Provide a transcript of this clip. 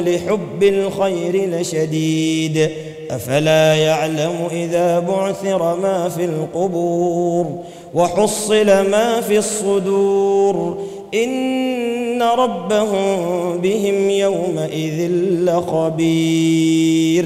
لحب الخير لشديد. أفلا يعلم إذا بعثر ما في القبور وحصل ما في الصدور. إن ربهم بهم يومئذ لخبير.